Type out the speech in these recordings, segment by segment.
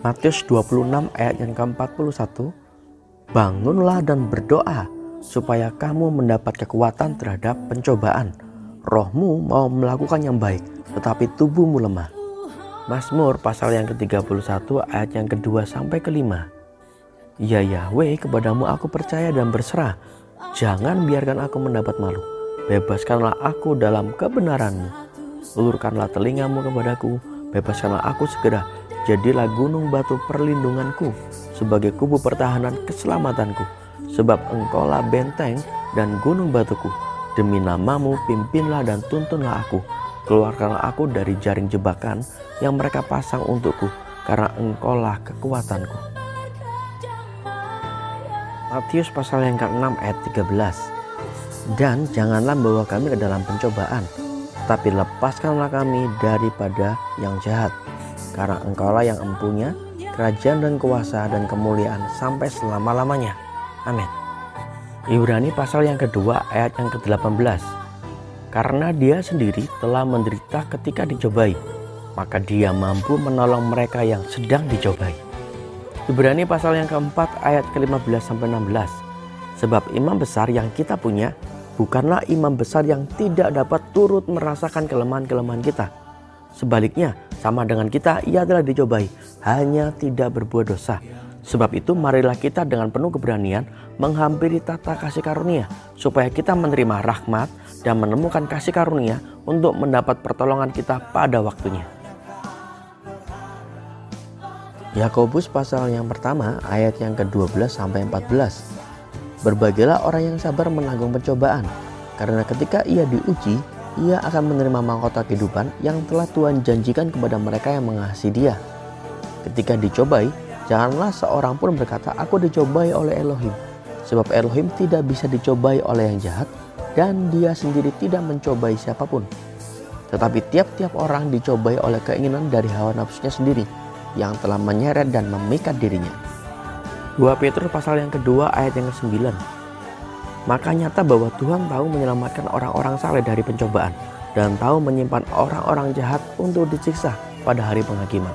Matius 26 ayat yang ke-41 Bangunlah dan berdoa supaya kamu mendapat kekuatan terhadap pencobaan. Rohmu mau melakukan yang baik, tetapi tubuhmu lemah. Mazmur pasal yang ke-31 ayat yang kedua sampai kelima. Ya Yahweh, kepadamu aku percaya dan berserah. Jangan biarkan aku mendapat malu. Bebaskanlah aku dalam kebenaranmu. Ulurkanlah telingamu kepadaku. Bebaskanlah aku segera. Jadilah gunung batu perlindunganku sebagai kubu pertahanan keselamatanku. Sebab engkaulah benteng dan gunung batuku. Demi namamu pimpinlah dan tuntunlah aku. Keluarkanlah aku dari jaring jebakan yang mereka pasang untukku. Karena engkaulah kekuatanku. Matius pasal yang ke-6 ayat 13 Dan janganlah membawa kami ke dalam pencobaan Tapi lepaskanlah kami daripada yang jahat Karena engkaulah yang empunya kerajaan dan kuasa dan kemuliaan sampai selama-lamanya. Amin. Ibrani pasal yang kedua ayat yang ke-18. Karena dia sendiri telah menderita ketika dicobai, maka dia mampu menolong mereka yang sedang dicobai. Ibrani pasal yang keempat ayat ke-15 sampai 16. Sebab imam besar yang kita punya bukanlah imam besar yang tidak dapat turut merasakan kelemahan-kelemahan kita. Sebaliknya, sama dengan kita, ia telah dicobai, hanya tidak berbuat dosa. Sebab itu marilah kita dengan penuh keberanian menghampiri tata kasih karunia supaya kita menerima rahmat dan menemukan kasih karunia untuk mendapat pertolongan kita pada waktunya. Yakobus pasal yang pertama ayat yang ke-12 sampai 14. Berbahagialah orang yang sabar menanggung pencobaan karena ketika ia diuji ia akan menerima mahkota kehidupan yang telah Tuhan janjikan kepada mereka yang mengasihi dia. Ketika dicobai, janganlah seorang pun berkata, aku dicobai oleh Elohim. Sebab Elohim tidak bisa dicobai oleh yang jahat dan dia sendiri tidak mencobai siapa pun. Tetapi tiap-tiap orang dicobai oleh keinginan dari hawa nafsunya sendiri yang telah menyeret dan memikat dirinya. 2 Petrus pasal yang kedua ayat yang ke-9 maka nyata bahwa Tuhan tahu menyelamatkan orang-orang saleh dari pencobaan dan tahu menyimpan orang-orang jahat untuk disiksa pada hari penghakiman.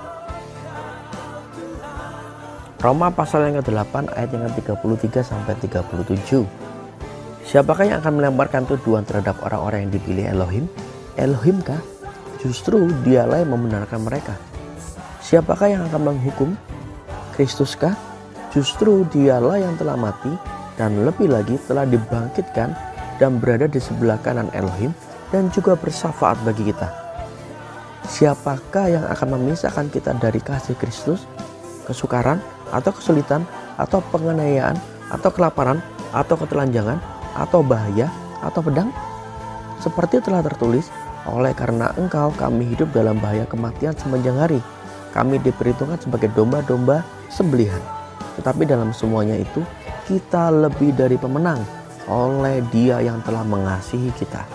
Roma pasal yang ke-8 ayat yang ke-33 sampai 37. Siapakah yang akan melemparkan tuduhan terhadap orang-orang yang dipilih Elohim? Elohim kah? Justru dialah yang membenarkan mereka. Siapakah yang akan menghukum? Kristuskah? Justru dialah yang telah mati dan lebih lagi telah dibangkitkan dan berada di sebelah kanan Elohim dan juga bersyafaat bagi kita. Siapakah yang akan memisahkan kita dari kasih Kristus? Kesukaran atau kesulitan atau penganiayaan atau kelaparan atau ketelanjangan atau bahaya atau pedang? Seperti telah tertulis, oleh karena engkau kami hidup dalam bahaya kematian sepanjang hari. Kami diperhitungkan sebagai domba-domba sembelihan. Tetapi dalam semuanya itu kita lebih dari pemenang oleh Dia yang telah mengasihi kita.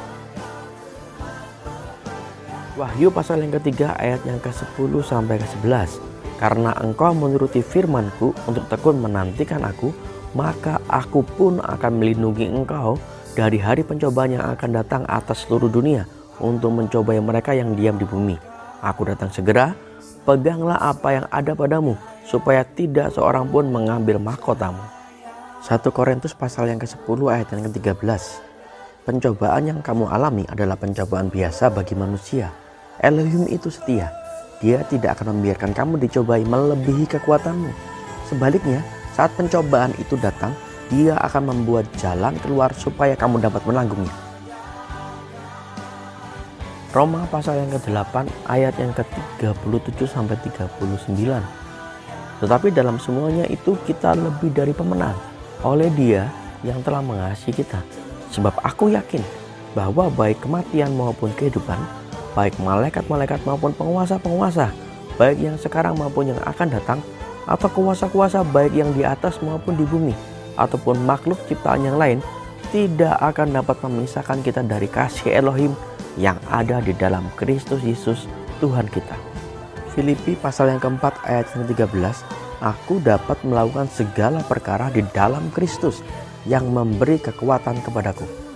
Wahyu pasal yang ketiga ayat yang ke-10 sampai ke-11. Karena engkau menuruti firmanku untuk tekun menantikan aku, maka aku pun akan melindungi engkau dari hari pencobaan yang akan datang atas seluruh dunia untuk mencobai mereka yang diam di bumi. Aku datang segera, peganglah apa yang ada padamu, supaya tidak seorang pun mengambil mahkotamu. 1 Korintus pasal yang ke-10 ayat yang ke-13. Pencobaan yang kamu alami adalah pencobaan biasa bagi manusia. Elohim itu setia. Dia tidak akan membiarkan kamu dicobai melebihi kekuatanmu. Sebaliknya, saat pencobaan itu datang, dia akan membuat jalan keluar supaya kamu dapat menanggungnya. Roma pasal yang ke-8 ayat yang ke-37 sampai 39. Tetapi dalam semuanya itu kita lebih dari pemenang oleh Dia yang telah mengasihi kita. Sebab aku yakin bahwa baik kematian maupun kehidupan, baik malaikat-malaikat maupun penguasa-penguasa, baik yang sekarang maupun yang akan datang, atau kuasa-kuasa baik yang di atas maupun di bumi, ataupun makhluk ciptaan yang lain, tidak akan dapat memisahkan kita dari kasih Elohim yang ada di dalam Kristus Yesus Tuhan kita. Filipi pasal yang keempat ayat yang 13 aku dapat melakukan segala perkara di dalam Kristus yang memberi kekuatan kepadaku.